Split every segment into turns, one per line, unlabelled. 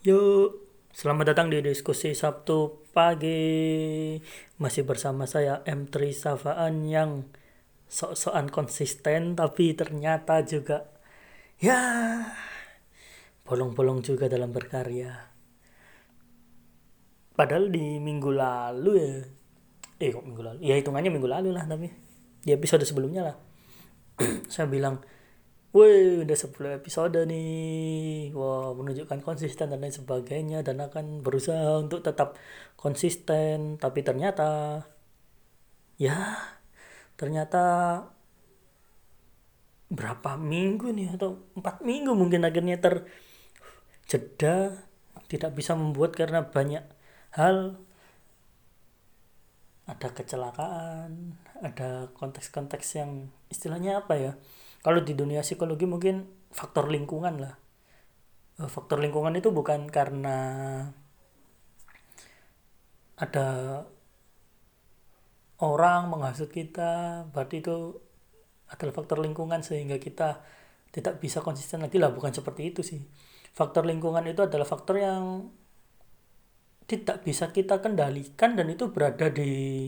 Yuk, selamat datang di diskusi Sabtu pagi. Masih bersama saya M3 Safaan yang sok-sokan konsisten tapi ternyata juga ya bolong-bolong juga dalam berkarya. Padahal di minggu lalu ya, eh kok minggu lalu? Ya hitungannya minggu lalu lah tapi di episode sebelumnya lah. saya bilang Wih, udah 10 episode nih. Wah, menunjukkan konsisten dan lain sebagainya dan akan berusaha untuk tetap konsisten. Tapi ternyata ya ternyata berapa minggu nih atau empat minggu mungkin akhirnya terjeda tidak bisa membuat karena banyak hal ada kecelakaan ada konteks-konteks yang istilahnya apa ya kalau di dunia psikologi mungkin faktor lingkungan lah. Eh, faktor lingkungan itu bukan karena ada orang menghasut kita berarti itu adalah faktor lingkungan sehingga kita tidak bisa konsisten lagi lah. Bukan seperti itu sih. Faktor lingkungan itu adalah faktor yang tidak bisa kita kendalikan dan itu berada di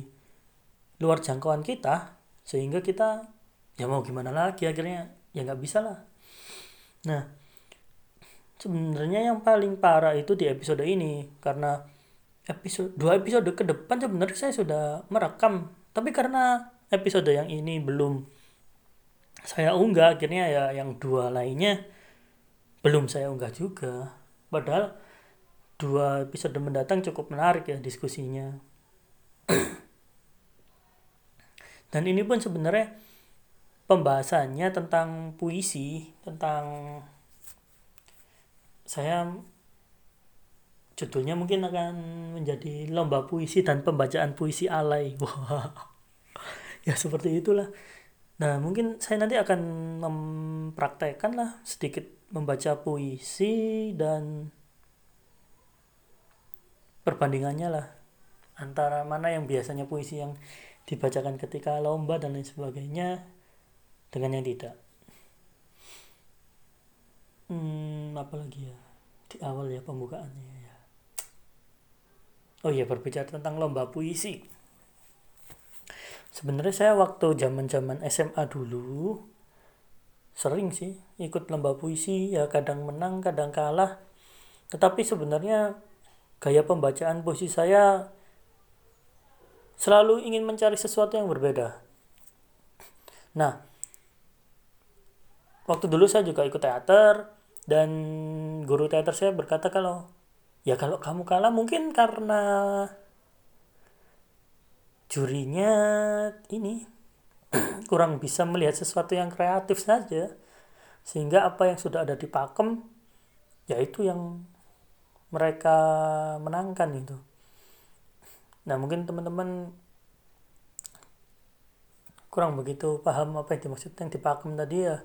luar jangkauan kita sehingga kita ya mau gimana lagi akhirnya ya nggak bisa lah. Nah sebenarnya yang paling parah itu di episode ini karena episode dua episode ke depan sebenarnya saya sudah merekam. Tapi karena episode yang ini belum saya unggah akhirnya ya yang dua lainnya belum saya unggah juga. Padahal dua episode mendatang cukup menarik ya diskusinya. Dan ini pun sebenarnya pembahasannya tentang puisi, tentang saya judulnya mungkin akan menjadi lomba puisi dan pembacaan puisi alay. Wah. ya seperti itulah. Nah, mungkin saya nanti akan mempraktekkan lah sedikit membaca puisi dan perbandingannya lah antara mana yang biasanya puisi yang dibacakan ketika lomba dan lain sebagainya dengan yang tidak. Hmm, apalagi ya? Di awal ya pembukaannya ya. Oh iya berbicara tentang lomba puisi. Sebenarnya saya waktu zaman zaman SMA dulu sering sih ikut lomba puisi. Ya kadang menang kadang kalah. Tetapi sebenarnya gaya pembacaan puisi saya selalu ingin mencari sesuatu yang berbeda. Nah waktu dulu saya juga ikut teater dan guru teater saya berkata kalau ya kalau kamu kalah mungkin karena jurinya ini kurang bisa melihat sesuatu yang kreatif saja sehingga apa yang sudah ada di pakem yaitu yang mereka menangkan itu. Nah mungkin teman-teman kurang begitu paham apa yang dimaksud yang dipakem tadi ya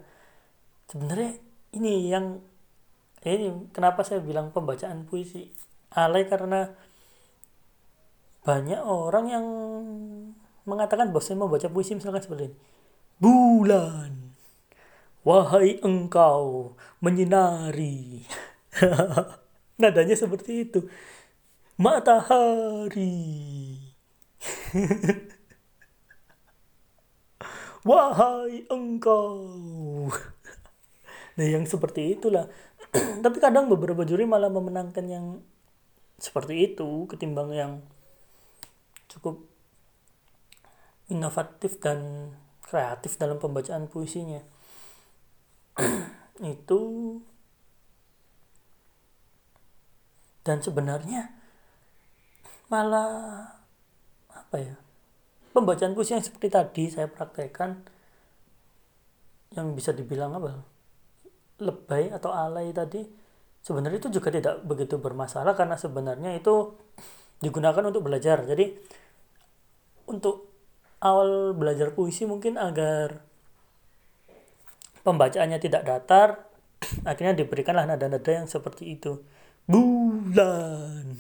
sebenarnya ini yang ini kenapa saya bilang pembacaan puisi alay karena banyak orang yang mengatakan bahwa membaca puisi misalkan seperti ini. Bulan wahai engkau menyinari. Nadanya seperti itu. Matahari. Wahai engkau nah yang seperti itulah. Tapi kadang beberapa juri malah memenangkan yang seperti itu ketimbang yang cukup inovatif dan kreatif dalam pembacaan puisinya. Itu dan sebenarnya malah apa ya pembacaan puisi yang seperti tadi saya praktekkan yang bisa dibilang apa lebay atau alay tadi sebenarnya itu juga tidak begitu bermasalah karena sebenarnya itu digunakan untuk belajar. Jadi untuk awal belajar puisi mungkin agar pembacaannya tidak datar, akhirnya diberikanlah nada-nada yang seperti itu. Bulan.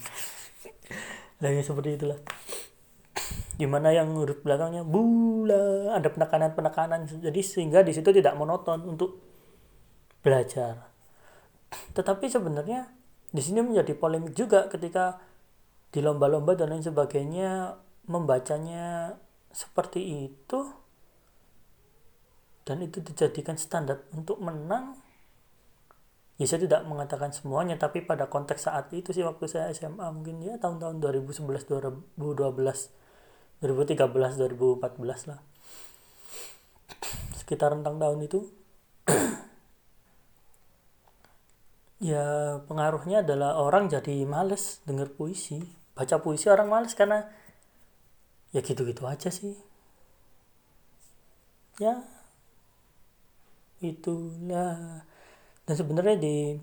Ya seperti itulah. Gimana yang huruf belakangnya bulan, ada penekanan-penekanan jadi sehingga di situ tidak monoton untuk belajar. Tetapi sebenarnya di sini menjadi polemik juga ketika di lomba-lomba dan lain sebagainya membacanya seperti itu. Dan itu dijadikan standar untuk menang. Ya saya tidak mengatakan semuanya tapi pada konteks saat itu sih waktu saya SMA mungkin ya tahun-tahun 2011 2012 2013 2014 lah. Sekitar rentang tahun itu ya pengaruhnya adalah orang jadi males denger puisi. Baca puisi orang males karena ya gitu-gitu aja sih. Ya itulah. Dan sebenarnya di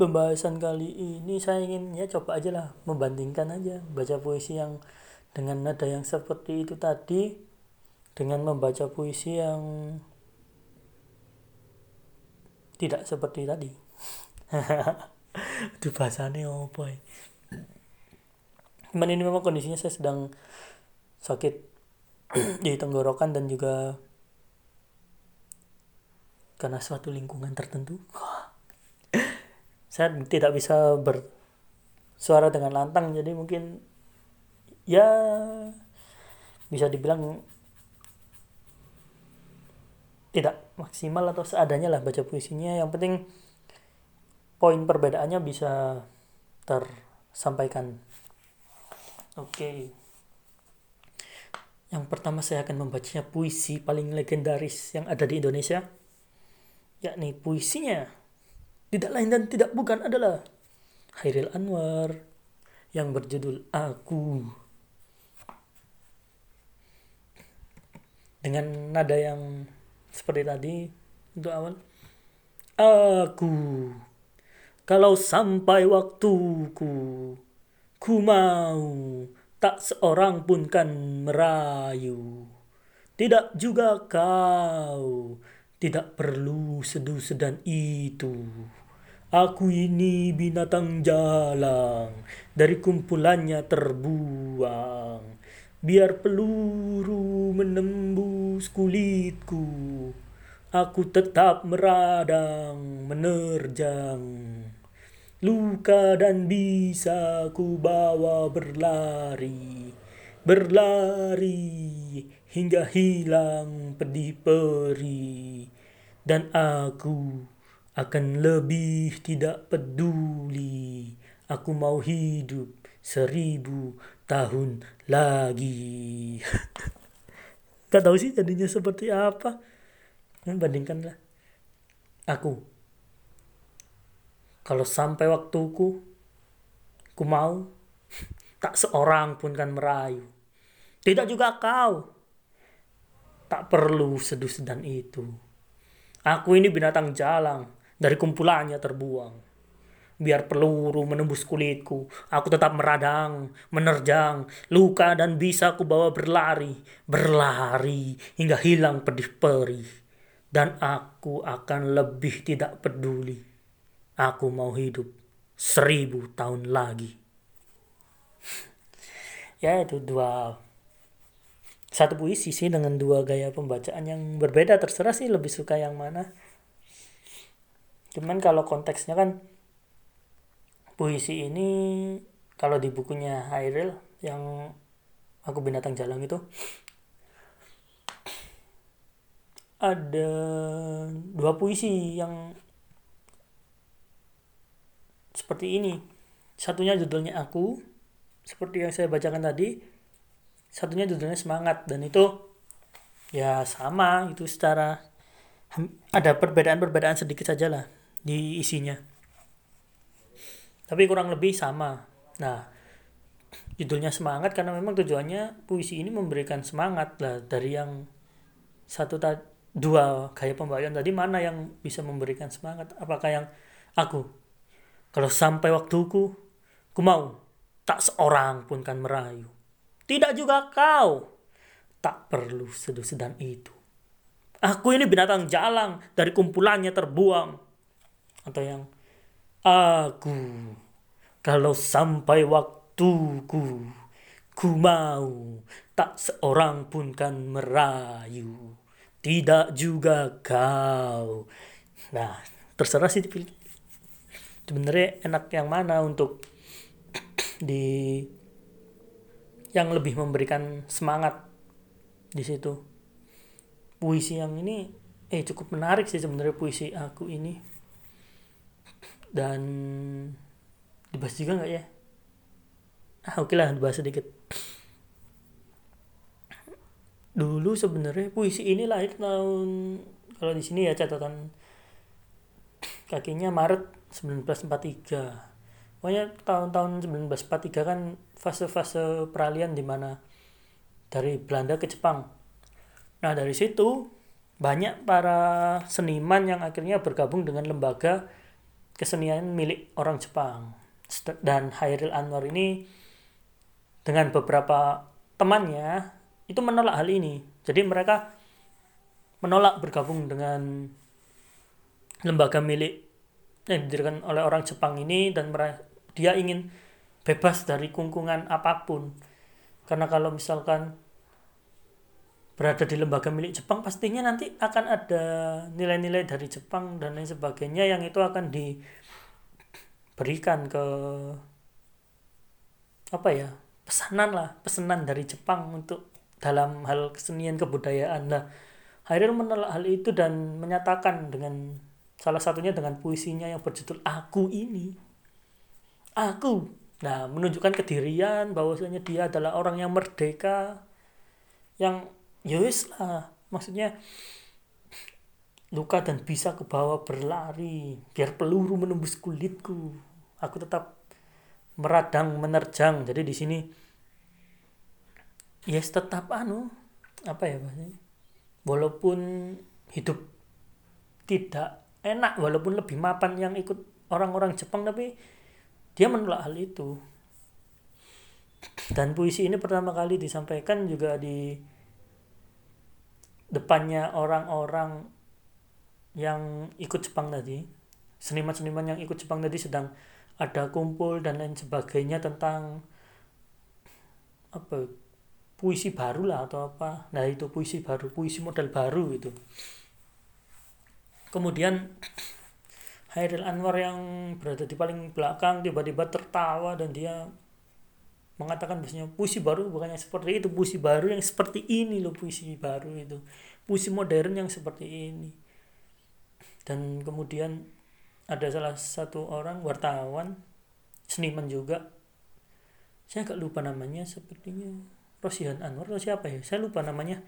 pembahasan kali ini saya ingin ya coba aja lah membandingkan aja baca puisi yang dengan nada yang seperti itu tadi dengan membaca puisi yang tidak seperti tadi itu bahasanya apa ya? Cuman ini memang kondisinya saya sedang sakit di tenggorokan dan juga karena suatu lingkungan tertentu. Saya tidak bisa bersuara dengan lantang jadi mungkin ya bisa dibilang tidak maksimal atau seadanya lah baca puisinya. Yang penting poin perbedaannya bisa tersampaikan. Oke. Yang pertama saya akan membacanya puisi paling legendaris yang ada di Indonesia yakni puisinya tidak lain dan tidak bukan adalah Hairil Anwar yang berjudul Aku. Dengan nada yang seperti tadi untuk awal Aku kalau sampai waktuku ku mau tak seorang pun kan merayu tidak juga kau tidak perlu seduh sedan itu. Aku ini binatang jalang, dari kumpulannya terbuang. Biar peluru menembus kulitku, aku tetap meradang, menerjang. Luka dan bisa ku bawa berlari, berlari hingga hilang pedih perih dan aku akan lebih tidak peduli aku mau hidup seribu tahun lagi. Gak tahu sih jadinya seperti apa. Bandingkanlah. Aku kalau sampai waktuku ku mau tak seorang pun kan merayu tidak juga kau Tak perlu seduh sedan itu. Aku ini binatang jalang, dari kumpulannya terbuang. Biar peluru menembus kulitku, aku tetap meradang, menerjang, luka dan bisa ku bawa berlari, berlari hingga hilang pedih perih. Dan aku akan lebih tidak peduli. Aku mau hidup seribu tahun lagi. ya itu dua satu puisi sih dengan dua gaya pembacaan yang berbeda terserah sih lebih suka yang mana cuman kalau konteksnya kan puisi ini kalau di bukunya Hairil yang aku binatang jalang itu ada dua puisi yang seperti ini. Satunya judulnya aku seperti yang saya bacakan tadi. Satunya judulnya semangat dan itu ya sama itu secara ada perbedaan-perbedaan sedikit saja lah di isinya. Tapi kurang lebih sama. Nah judulnya semangat karena memang tujuannya puisi ini memberikan semangat lah dari yang satu ta dua gaya pembacaan tadi mana yang bisa memberikan semangat? Apakah yang aku kalau sampai waktuku ku mau tak seorang pun kan merayu tidak juga kau. Tak perlu sedan itu. Aku ini binatang jalang dari kumpulannya terbuang. Atau yang aku kalau sampai waktuku ku mau tak seorang pun kan merayu. Tidak juga kau. Nah, terserah sih dipilih. Sebenarnya enak yang mana untuk di yang lebih memberikan semangat di situ. Puisi yang ini eh cukup menarik sih sebenarnya puisi aku ini. Dan dibahas juga nggak ya? Ah oke lah dibahas sedikit. Dulu sebenarnya puisi ini lahir tahun kalau di sini ya catatan kakinya Maret 1943 pokoknya tahun-tahun 1943 kan fase-fase peralihan di mana dari Belanda ke Jepang. Nah dari situ banyak para seniman yang akhirnya bergabung dengan lembaga kesenian milik orang Jepang. Dan Hairil Anwar ini dengan beberapa temannya itu menolak hal ini. Jadi mereka menolak bergabung dengan lembaga milik yang didirikan oleh orang Jepang ini dan dia ingin bebas dari kungkungan apa pun. Karena kalau misalkan berada di lembaga milik Jepang pastinya nanti akan ada nilai-nilai dari Jepang dan lain sebagainya yang itu akan diberikan ke apa ya pesanan lah pesanan dari Jepang untuk dalam hal kesenian kebudayaan. Nah Hairil menolak hal itu dan menyatakan dengan salah satunya dengan puisinya yang berjudul Aku ini. Aku. Nah, menunjukkan kedirian bahwasanya dia adalah orang yang merdeka yang yowis ya lah maksudnya luka dan bisa ke bawah berlari biar peluru menembus kulitku aku tetap meradang menerjang jadi di sini yes tetap anu apa ya bahasanya walaupun hidup tidak enak walaupun lebih mapan yang ikut orang-orang Jepang tapi dia menolak hal itu. Dan puisi ini pertama kali disampaikan juga di depannya orang-orang yang ikut Jepang tadi. Seniman-seniman yang ikut Jepang tadi sedang ada kumpul dan lain sebagainya tentang apa puisi baru lah atau apa. Nah itu puisi baru puisi model baru itu kemudian Hairil Anwar yang berada di paling belakang tiba-tiba tertawa dan dia mengatakan bahasanya puisi baru bukannya seperti itu puisi baru yang seperti ini loh puisi baru itu. Puisi modern yang seperti ini. Dan kemudian ada salah satu orang wartawan seniman juga. Saya agak lupa namanya sepertinya Rosihan Anwar atau siapa ya? Saya lupa namanya.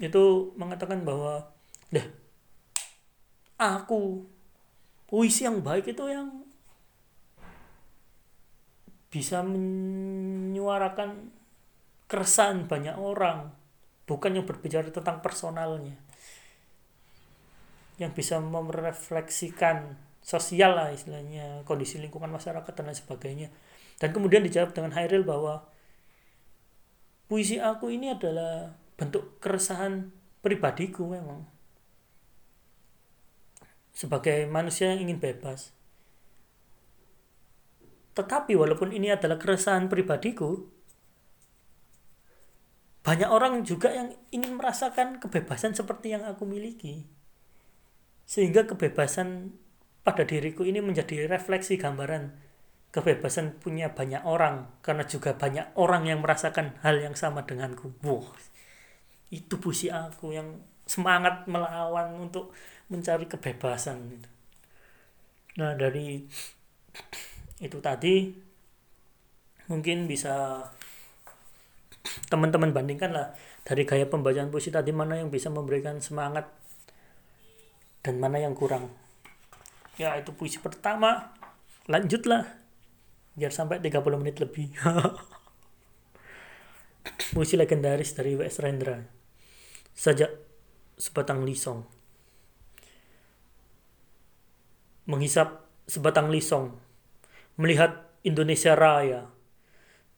Itu mengatakan bahwa deh aku puisi yang baik itu yang bisa menyuarakan keresahan banyak orang bukan yang berbicara tentang personalnya. Yang bisa merefleksikan sosial lah istilahnya kondisi lingkungan masyarakat dan lain sebagainya. Dan kemudian dijawab dengan Hairil bahwa puisi aku ini adalah bentuk keresahan pribadiku memang sebagai manusia yang ingin bebas tetapi walaupun ini adalah keresahan pribadiku banyak orang juga yang ingin merasakan kebebasan seperti yang aku miliki sehingga kebebasan pada diriku ini menjadi refleksi gambaran kebebasan punya banyak orang karena juga banyak orang yang merasakan hal yang sama denganku. Wow, itu puisi aku yang semangat melawan untuk mencari kebebasan. Nah dari itu tadi mungkin bisa teman-teman bandingkan lah dari gaya pembacaan puisi tadi mana yang bisa memberikan semangat dan mana yang kurang. Ya itu puisi pertama lanjutlah biar sampai 30 menit lebih musik legendaris dari W.S. Rendra sejak sebatang lisong menghisap sebatang lisong melihat Indonesia Raya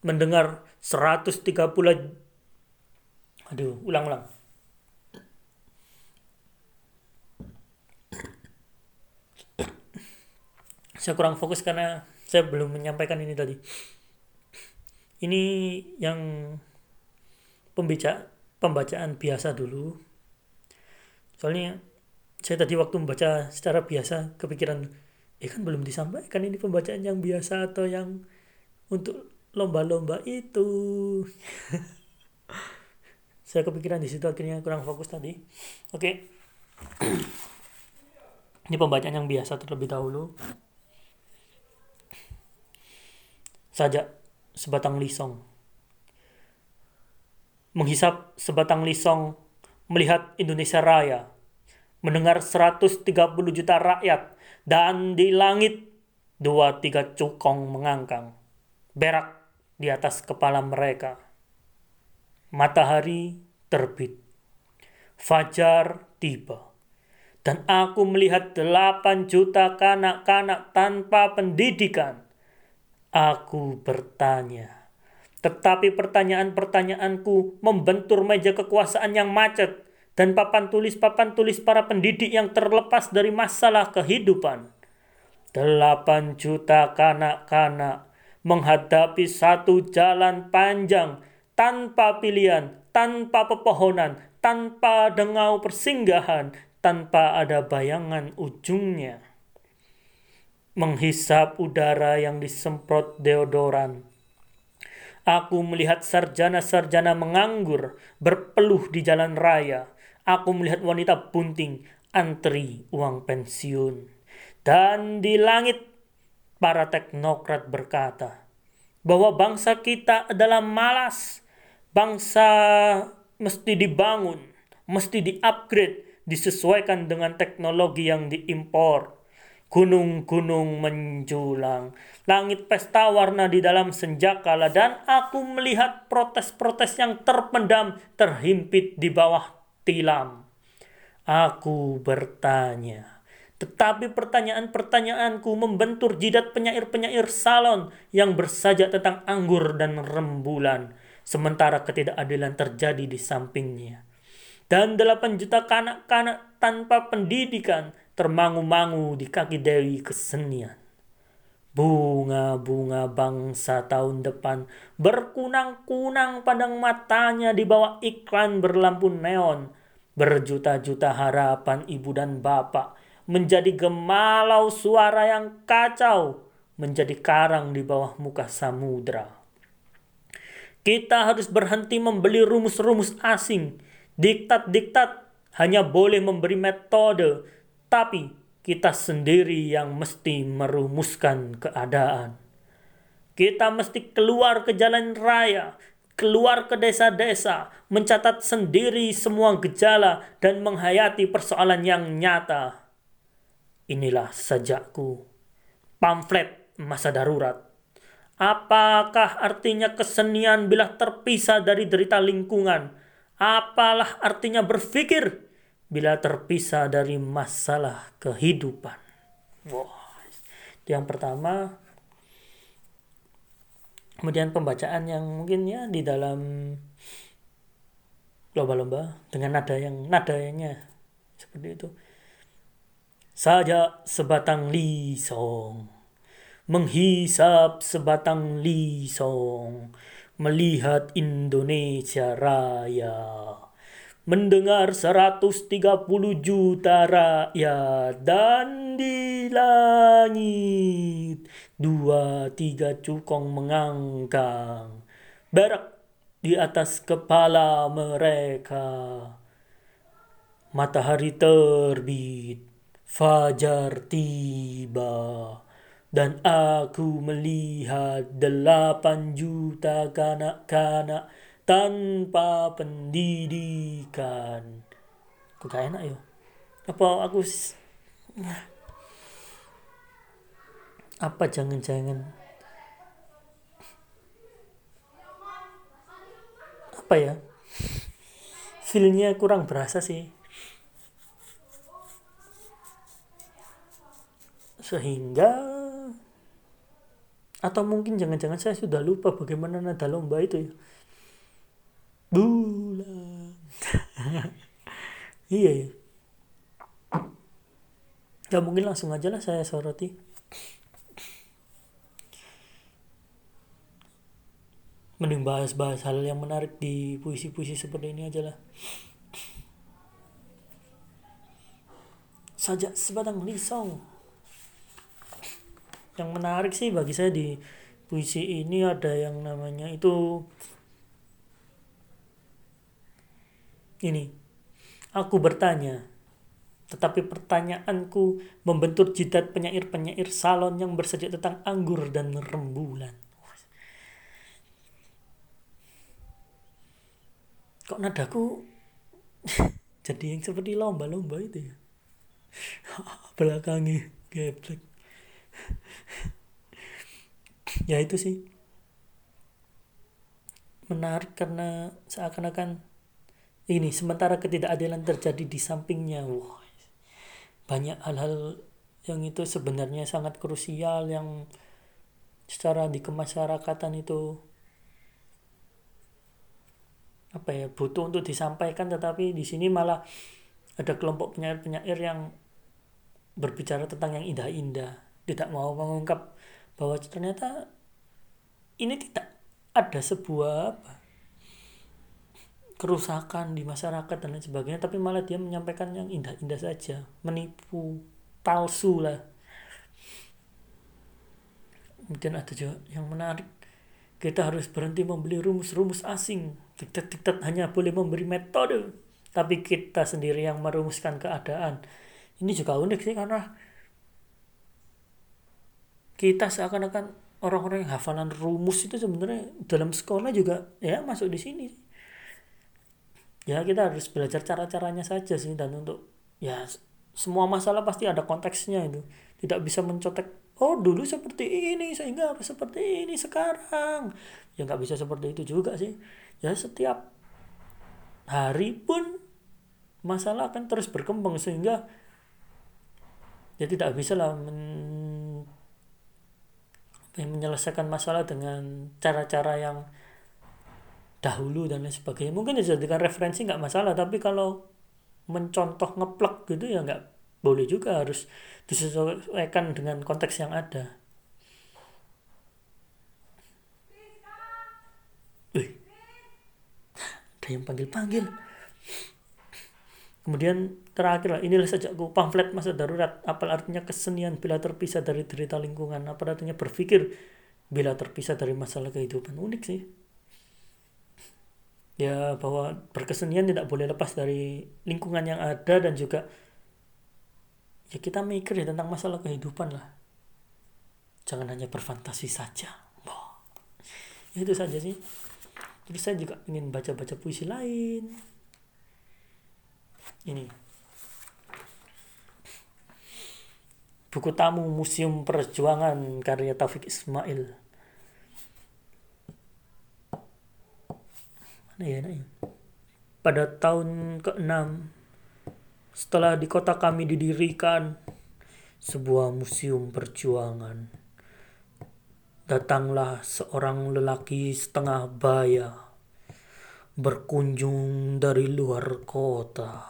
mendengar 130 aduh ulang-ulang. Saya kurang fokus karena saya belum menyampaikan ini tadi. Ini yang pembaca pembacaan biasa dulu. Soalnya saya tadi waktu membaca secara biasa kepikiran ya kan belum disampaikan ini pembacaan yang biasa atau yang untuk lomba-lomba itu. Saya kepikiran di situ akhirnya kurang fokus tadi. Oke. Ini pembacaan yang biasa terlebih dahulu. Saja sebatang lisong. Menghisap sebatang lisong melihat Indonesia Raya mendengar 130 juta rakyat dan di langit dua tiga cukong mengangkang berak di atas kepala mereka. Matahari terbit. Fajar tiba. Dan aku melihat delapan juta kanak-kanak tanpa pendidikan. Aku bertanya. Tetapi pertanyaan-pertanyaanku membentur meja kekuasaan yang macet dan papan tulis-papan tulis para pendidik yang terlepas dari masalah kehidupan. Delapan juta kanak-kanak menghadapi satu jalan panjang tanpa pilihan, tanpa pepohonan, tanpa dengau persinggahan, tanpa ada bayangan ujungnya. Menghisap udara yang disemprot deodoran. Aku melihat sarjana-sarjana menganggur, berpeluh di jalan raya. Aku melihat wanita bunting, antri uang pensiun. Dan di langit para teknokrat berkata bahwa bangsa kita adalah malas, bangsa mesti dibangun, mesti di-upgrade, disesuaikan dengan teknologi yang diimpor. Gunung-gunung menjulang, langit pesta warna di dalam senjakala dan aku melihat protes-protes yang terpendam terhimpit di bawah tilam. Aku bertanya, tetapi pertanyaan-pertanyaanku membentur jidat penyair-penyair salon yang bersajak tentang anggur dan rembulan, sementara ketidakadilan terjadi di sampingnya. Dan delapan juta kanak-kanak tanpa pendidikan termangu-mangu di kaki Dewi kesenian. Bunga-bunga bangsa tahun depan berkunang-kunang padang matanya di bawah iklan berlampu neon. Berjuta-juta harapan ibu dan bapak menjadi gemalau suara yang kacau, menjadi karang di bawah muka samudra. Kita harus berhenti membeli rumus-rumus asing. Diktat-diktat hanya boleh memberi metode, tapi kita sendiri yang mesti merumuskan keadaan. Kita mesti keluar ke jalan raya, keluar ke desa-desa, mencatat sendiri semua gejala dan menghayati persoalan yang nyata Inilah sajakku. Pamflet masa darurat. Apakah artinya kesenian bila terpisah dari derita lingkungan? Apalah artinya berpikir bila terpisah dari masalah kehidupan? Itu yang pertama. Kemudian pembacaan yang mungkin ya di dalam lomba-lomba dengan nada yang nadanya seperti itu saja sebatang lisong, menghisap sebatang lisong, melihat Indonesia Raya, mendengar 130 juta rakyat. Dan di langit dua tiga cukong mengangkang berak di atas kepala mereka. Matahari terbit Fajar tiba dan aku melihat delapan juta kanak-kanak tanpa pendidikan. Kok gak enak ya? Apa aku apa jangan-jangan apa ya feelnya kurang berasa sih sehingga atau mungkin jangan-jangan saya sudah lupa bagaimana nada lomba itu ya bulan. Iya ya ya mungkin langsung aja lah saya soroti. Mending bahas-bahas hal yang menarik di puisi-puisi seperti ini aja lah. Saja sebatang lisong. Yang menarik sih bagi saya di puisi ini ada yang namanya itu ini aku bertanya tetapi pertanyaanku membentur jidat penyair-penyair salon yang bersajak tentang anggur dan rembulan. Kok nadaku jadi yang seperti lomba-lomba itu ya? Belakangnya geblek. ya itu sih. Menarik karena seakan-akan ini sementara ketidakadilan terjadi di sampingnya. Wah, banyak hal-hal yang itu sebenarnya sangat krusial yang secara di kemasyarakatan itu apa ya butuh untuk disampaikan tetapi di sini malah ada kelompok penyair-penyair yang berbicara tentang yang indah-indah tidak mau mengungkap bahwa ternyata ini tidak ada sebuah apa kerusakan di masyarakat dan lain sebagainya tapi malah dia menyampaikan yang indah-indah saja menipu palsu lah. Kemudian ada juga yang menarik kita harus berhenti membeli rumus-rumus asing. Diktat-diktat hanya boleh memberi metode tapi kita sendiri yang merumuskan keadaan. Ini juga unik sih karena kita seakan-akan orang-orang yang hafalan rumus itu sebenarnya dalam sekolah juga ya masuk di sini ya kita harus belajar cara-caranya saja sih dan untuk ya semua masalah pasti ada konteksnya itu. Tidak bisa mencotek oh dulu seperti ini sehingga harus seperti ini sekarang. Ya nggak bisa seperti itu juga sih. Ya setiap hari pun masalah akan terus berkembang sehingga ya tidak bisa lah men, menyelesaikan masalah dengan cara-cara yang dahulu dan lain sebagainya. Mungkin dijadikan referensi nggak masalah. Tapi kalau mencontoh ngeplek gitu ya nggak boleh juga. Harus disesuaikan dengan konteks yang ada. Wih, ada yang panggil-panggil. Kemudian terakhir lah inilah sajaku pamflet masa darurat. Apa artinya kesenian bila terpisah dari derita lingkungan? Apa artinya berpikir bila terpisah dari masalah kehidupan? Unik sih ya bahwa berkesenian tidak boleh lepas dari lingkungan yang ada dan juga ya kita mikir ya tentang masalah kehidupan lah. Jangan hanya berfantasi saja. Wah. ya itu saja sih. Jadi saya juga ingin baca-baca puisi lain. Ini. Buku tamu Museum Perjuangan karya Taufik Ismail ya, ya. Pada tahun ke-6 setelah di kota kami didirikan sebuah museum perjuangan. Datanglah seorang lelaki setengah baya berkunjung dari luar kota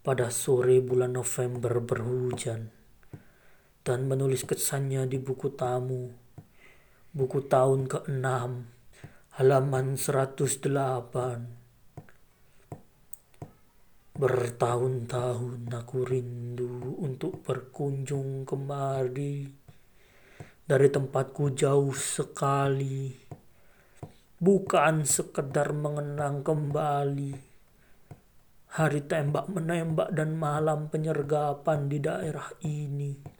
pada sore bulan November berhujan dan menulis kesannya di buku tamu buku tahun ke-6 halaman 108 Bertahun-tahun aku rindu untuk berkunjung kemari. Dari tempatku jauh sekali. Bukan sekedar mengenang kembali. Hari tembak menembak dan malam penyergapan di daerah ini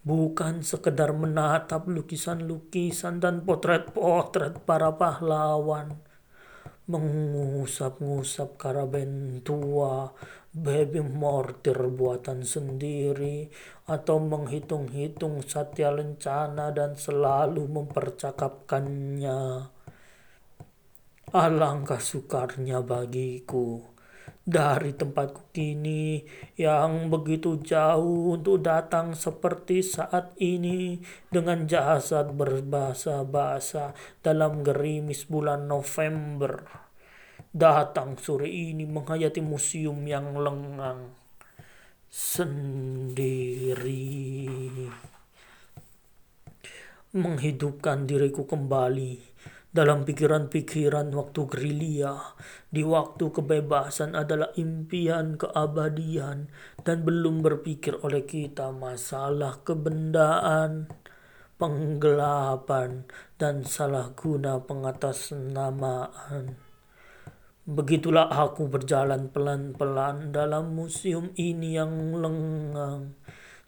bukan sekedar menatap lukisan-lukisan dan potret-potret para pahlawan, mengusap-ngusap karaben tua, baby mortir buatan sendiri, atau menghitung-hitung satya lencana dan selalu mempercakapkannya. Alangkah sukarnya bagiku dari tempatku kini yang begitu jauh untuk datang seperti saat ini dengan jasad berbahasa-bahasa dalam gerimis bulan November. Datang sore ini menghayati museum yang lengang sendiri. Menghidupkan diriku kembali dalam pikiran-pikiran waktu gerilya, di waktu kebebasan adalah impian keabadian dan belum berpikir oleh kita masalah kebendaan, penggelapan, dan salah guna pengatasnamaan. Begitulah aku berjalan pelan-pelan dalam museum ini yang lengang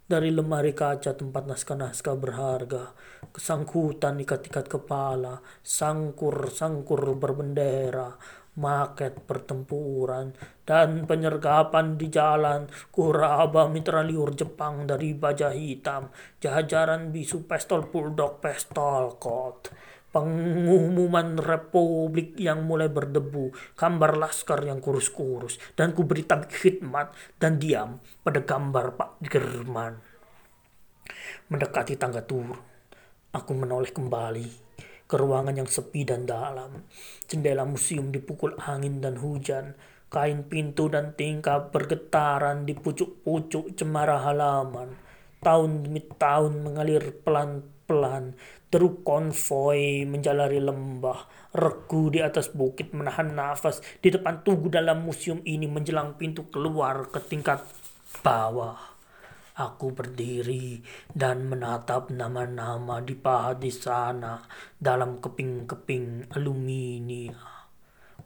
dari lemari kaca tempat naskah-naskah berharga, kesangkutan ikat-ikat kepala, sangkur-sangkur berbendera, maket pertempuran, dan penyergapan di jalan kuraba mitra liur Jepang dari baja hitam, jajaran bisu pistol bulldog pistol kot pengumuman republik yang mulai berdebu, gambar laskar yang kurus-kurus, dan ku beri khidmat dan diam pada gambar Pak German. Mendekati tangga turun, aku menoleh kembali ke ruangan yang sepi dan dalam. Jendela museum dipukul angin dan hujan, kain pintu dan tingkap bergetaran di pucuk-pucuk cemara halaman. Tahun demi tahun mengalir pelan-pelan Teruk konvoi menjalari lembah, regu di atas bukit menahan nafas di depan tugu dalam museum ini menjelang pintu keluar ke tingkat bawah. Aku berdiri dan menatap nama-nama di pahat di sana dalam keping-keping aluminium.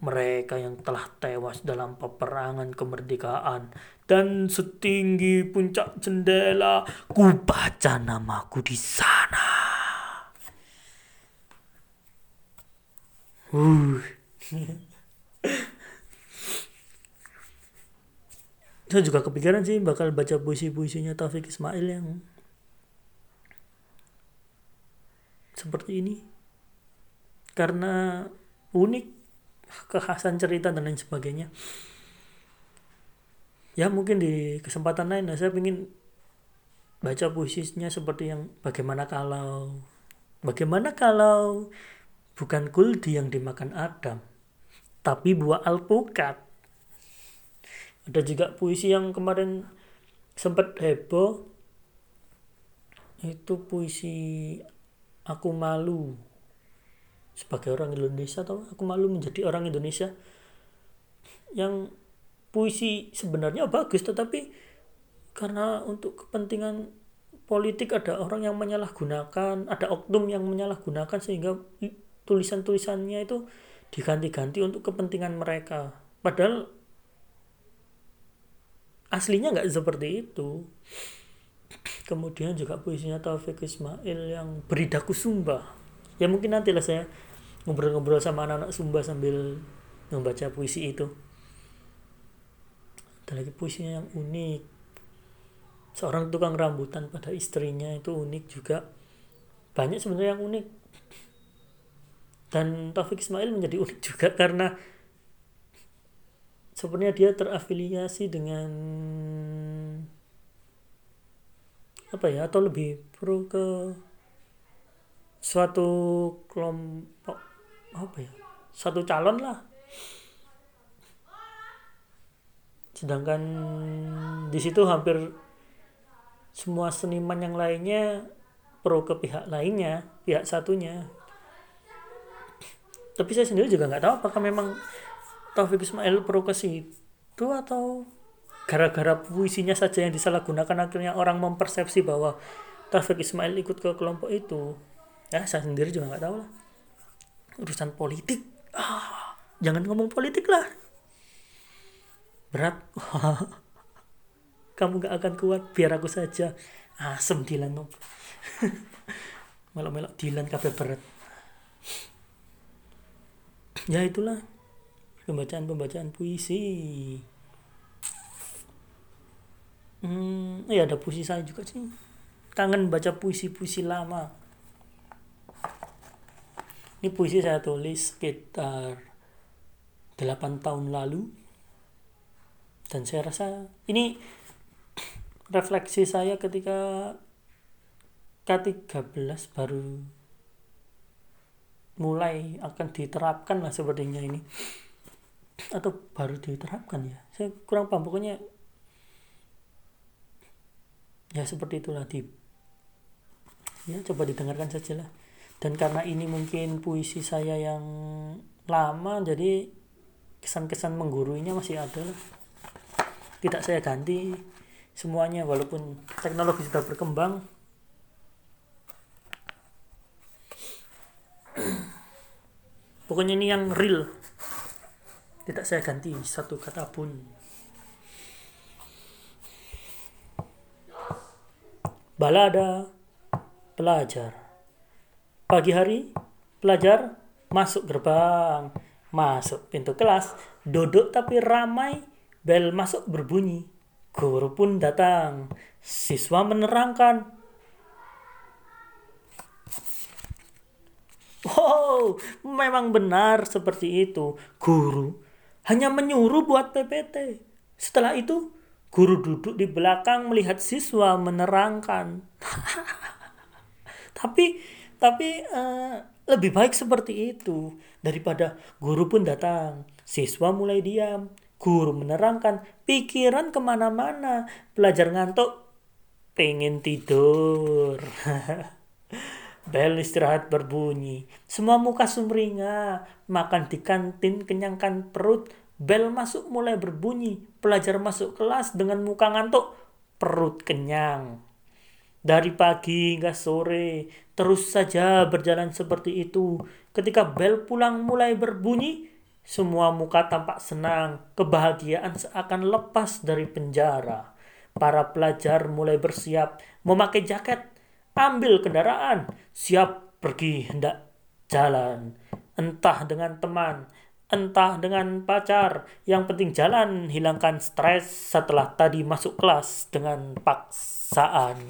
Mereka yang telah tewas dalam peperangan kemerdekaan dan setinggi puncak jendela ku baca namaku di sana. Uh. Saya juga kepikiran sih bakal baca puisi-puisinya Taufik Ismail yang seperti ini. Karena unik kekhasan cerita dan lain sebagainya. Ya mungkin di kesempatan lain saya ingin baca puisinya seperti yang bagaimana kalau bagaimana kalau bukan kuldi yang dimakan Adam, tapi buah alpukat. Ada juga puisi yang kemarin sempat heboh, itu puisi Aku Malu sebagai orang Indonesia atau aku malu menjadi orang Indonesia yang puisi sebenarnya bagus tetapi karena untuk kepentingan politik ada orang yang menyalahgunakan ada oknum yang menyalahgunakan sehingga tulisan-tulisannya itu diganti-ganti untuk kepentingan mereka. Padahal aslinya nggak seperti itu. Kemudian juga puisinya Taufik Ismail yang Beridaku Sumba ya mungkin nanti lah saya ngobrol-ngobrol sama anak-anak Sumba sambil membaca puisi itu. Ada lagi puisinya yang unik. Seorang tukang rambutan pada istrinya itu unik juga. Banyak sebenarnya yang unik. Dan Taufik Ismail menjadi unik juga karena sebenarnya dia terafiliasi dengan apa ya atau lebih pro ke suatu kelompok apa ya satu calon lah. Sedangkan di situ hampir semua seniman yang lainnya pro ke pihak lainnya pihak satunya. Tapi saya sendiri juga nggak tahu apakah memang Taufik Ismail pro ke situ atau gara-gara puisinya saja yang disalahgunakan akhirnya orang mempersepsi bahwa Taufik Ismail ikut ke kelompok itu ya saya sendiri juga nggak tahu lah. Urusan politik. Ah, jangan ngomong politik lah. Berat. Kamu gak akan kuat biar aku saja. Asem Dilan melok-melok Dilan kafe berat. Ya itulah. Pembacaan-pembacaan puisi. Hmm, ya ada puisi saya juga sih. Kangen baca puisi-puisi lama ini puisi saya tulis sekitar 8 tahun lalu. Dan saya rasa ini refleksi saya ketika K13 baru mulai akan diterapkan lah sepertinya ini. Atau baru diterapkan ya. Saya kurang paham. Pokoknya ya seperti itulah di ya coba didengarkan saja lah dan karena ini mungkin puisi saya yang lama jadi kesan-kesan mengguruinya masih ada tidak saya ganti semuanya walaupun teknologi sudah berkembang. Pokoknya ini yang real. Tidak saya ganti satu kata pun. Balada pelajar Pagi hari, pelajar masuk gerbang, masuk pintu kelas, duduk tapi ramai, bel masuk berbunyi. Guru pun datang, siswa menerangkan. Wow, memang benar seperti itu. Guru hanya menyuruh buat PPT. Setelah itu, guru duduk di belakang melihat siswa menerangkan. Tapi tapi uh, lebih baik seperti itu daripada guru pun datang siswa mulai diam guru menerangkan pikiran ke mana-mana pelajar ngantuk pengen tidur Bel istirahat berbunyi. Semua muka sumringah. Makan di kantin kenyangkan perut. Bel masuk mulai berbunyi. Pelajar masuk kelas dengan muka ngantuk. Perut kenyang. Dari pagi hingga sore, terus saja berjalan seperti itu. Ketika bel pulang mulai berbunyi, semua muka tampak senang, kebahagiaan seakan lepas dari penjara. Para pelajar mulai bersiap, memakai jaket, ambil kendaraan, siap pergi hendak jalan. Entah dengan teman, entah dengan pacar, yang penting jalan hilangkan stres setelah tadi masuk kelas dengan paksaan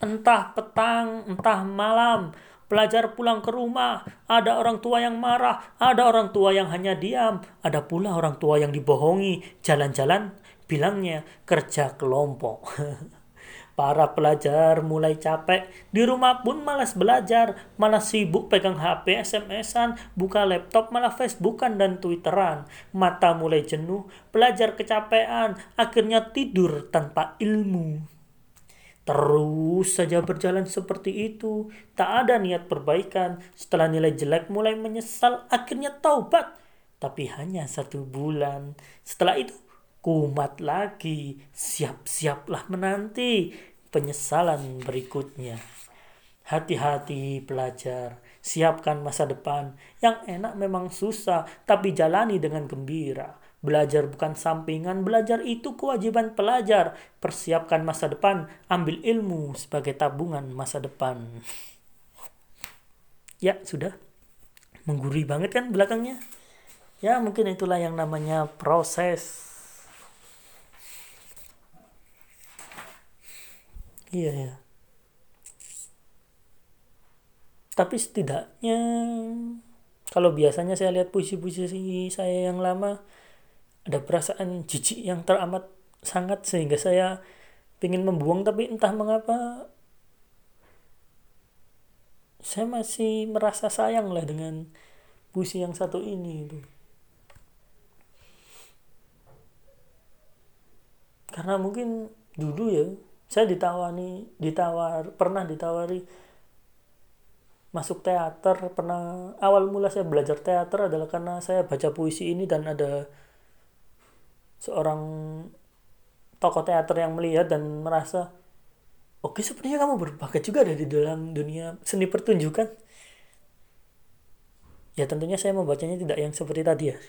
entah petang, entah malam, pelajar pulang ke rumah, ada orang tua yang marah, ada orang tua yang hanya diam, ada pula orang tua yang dibohongi, jalan-jalan bilangnya kerja kelompok. Para pelajar mulai capek, di rumah pun malas belajar, malah sibuk pegang HP, SMS-an, buka laptop, malah Facebookan dan Twitteran. Mata mulai jenuh, pelajar kecapean, akhirnya tidur tanpa ilmu. Terus saja berjalan seperti itu, tak ada niat perbaikan. Setelah nilai jelek mulai menyesal, akhirnya taubat. Tapi hanya satu bulan. Setelah itu, kumat lagi. Siap-siaplah menanti penyesalan berikutnya. Hati-hati pelajar, siapkan masa depan. Yang enak memang susah, tapi jalani dengan gembira Belajar bukan sampingan, belajar itu kewajiban pelajar. Persiapkan masa depan, ambil ilmu sebagai tabungan masa depan. Ya, sudah. Menggurui banget kan belakangnya? Ya, mungkin itulah yang namanya proses. Iya, ya. Tapi setidaknya kalau biasanya saya lihat puisi-puisi saya yang lama ada perasaan jijik yang teramat sangat sehingga saya ingin membuang tapi entah mengapa saya masih merasa sayang lah dengan puisi yang satu ini itu. Karena mungkin dulu ya saya ditawani ditawar pernah ditawari masuk teater pernah awal mula saya belajar teater adalah karena saya baca puisi ini dan ada seorang tokoh teater yang melihat dan merasa oke sepertinya kamu berbakat juga ada di dalam dunia seni pertunjukan. Ya tentunya saya membacanya tidak yang seperti tadi ya.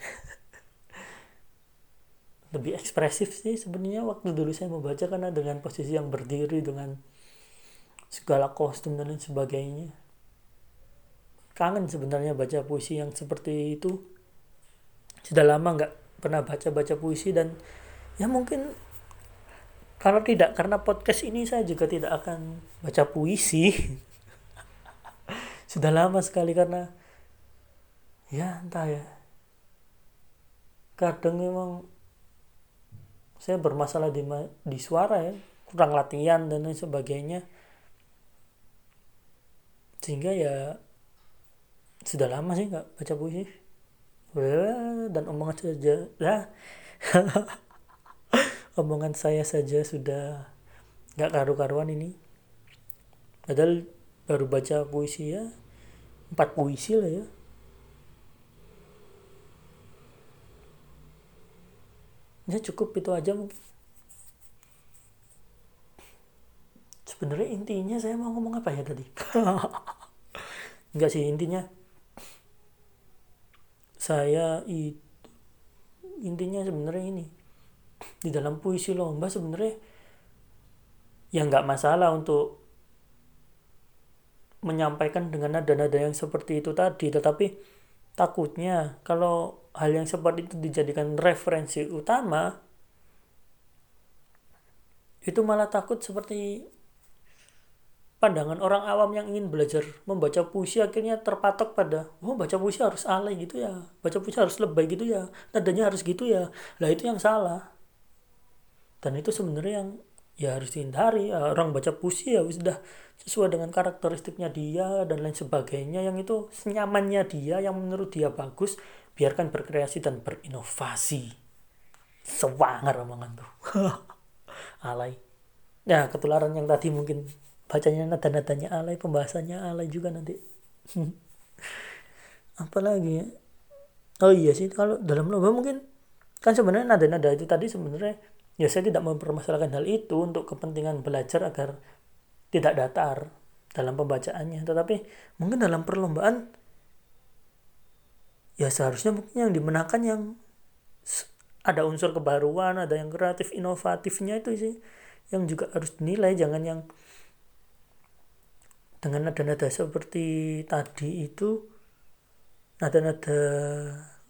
Lebih ekspresif sih sebenarnya waktu dulu saya membaca karena dengan posisi yang berdiri dengan segala kostum dan lain sebagainya. Kangen sebenarnya baca puisi yang seperti itu. Sudah lama nggak pernah baca-baca puisi dan ya mungkin kalau tidak karena podcast ini saya juga tidak akan baca puisi. Sudah lama sekali karena ya entah ya. Kadang memang saya bermasalah di di suara ya kurang latihan dan lain sebagainya. Sehingga ya sudah lama sih nggak baca puisi dan omongan saja. Lah omongan saya saja sudah nggak karu-karuan ini. Padahal baru baca puisi ya. Empat puisi lah ya. Ya cukup itu aja sebenarnya intinya saya mau ngomong apa ya tadi? Enggak sih intinya. Saya itu intinya sebenarnya ini. Di dalam puisi lomba sebenarnya ya nggak masalah untuk menyampaikan dengan nada-nada yang seperti itu tadi tetapi takutnya kalau hal yang seperti itu dijadikan referensi utama itu malah takut seperti pandangan orang awam yang ingin belajar membaca puisi akhirnya terpatok pada oh baca puisi harus alay gitu ya baca puisi harus lebay gitu ya nadanya harus gitu ya. Lah itu yang salah. Dan itu sebenarnya yang ya harus dihindari. Ya, orang baca puisi ya sudah sesuai dengan karakteristiknya dia dan lain sebagainya. Yang itu senyamannya dia yang menurut dia bagus biarkan berkreasi dan berinovasi. Sewangar omongan tuh. Alay. Ya ketularan yang tadi mungkin bacanya nada-nadanya alay pembahasannya alay juga nanti. Apalagi ya? Oh iya sih kalau dalam lomba mungkin kan sebenarnya nada-nada itu tadi sebenarnya ya saya tidak mempermasalahkan hal itu untuk kepentingan belajar agar tidak datar dalam pembacaannya. Tetapi mungkin dalam perlombaan ya seharusnya mungkin yang dimenangkan yang ada unsur kebaruan ada yang kreatif inovatifnya itu sih yang juga harus dinilai. Jangan yang dengan nada-nada seperti tadi itu nada-nada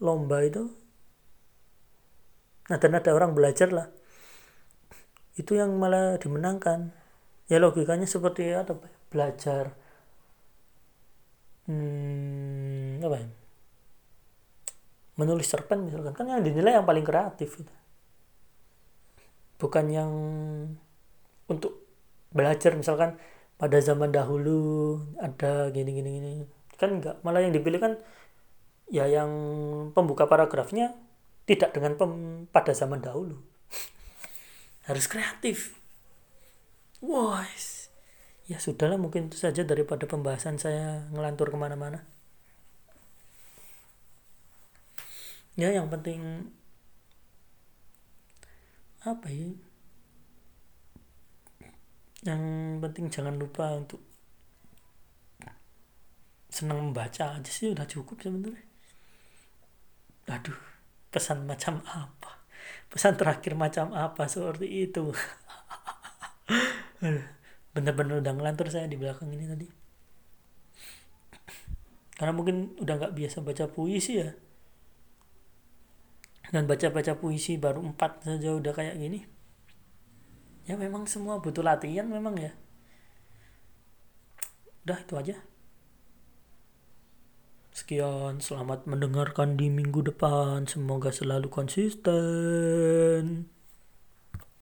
lomba itu nada-nada orang belajar lah. Itu yang malah dimenangkan. Ya logikanya seperti apa belajar hmm, apa ya? Menulis cerpen misalkan. Kan yang dinilai yang paling kreatif itu. Bukan yang untuk belajar misalkan pada zaman dahulu ada gini gini gini. Kan enggak malah yang dipilih kan ya yang pembuka paragrafnya tidak dengan pem, pada zaman dahulu. Harus kreatif. Wah ya sudahlah mungkin itu saja daripada pembahasan saya ngelantur ke mana-mana. Ya yang penting apa ya yang penting jangan lupa untuk senang membaca aja sih udah cukup sebenarnya. Aduh pesan macam apa? Pesan terakhir macam apa seperti itu? Bener-bener udah ngelantur saya di belakang ini tadi. Karena mungkin udah nggak biasa baca puisi ya. Dan baca-baca puisi baru empat saja udah kayak gini ya memang semua butuh latihan memang ya. Udah itu aja. Sekian selamat mendengarkan di minggu depan. Semoga selalu konsisten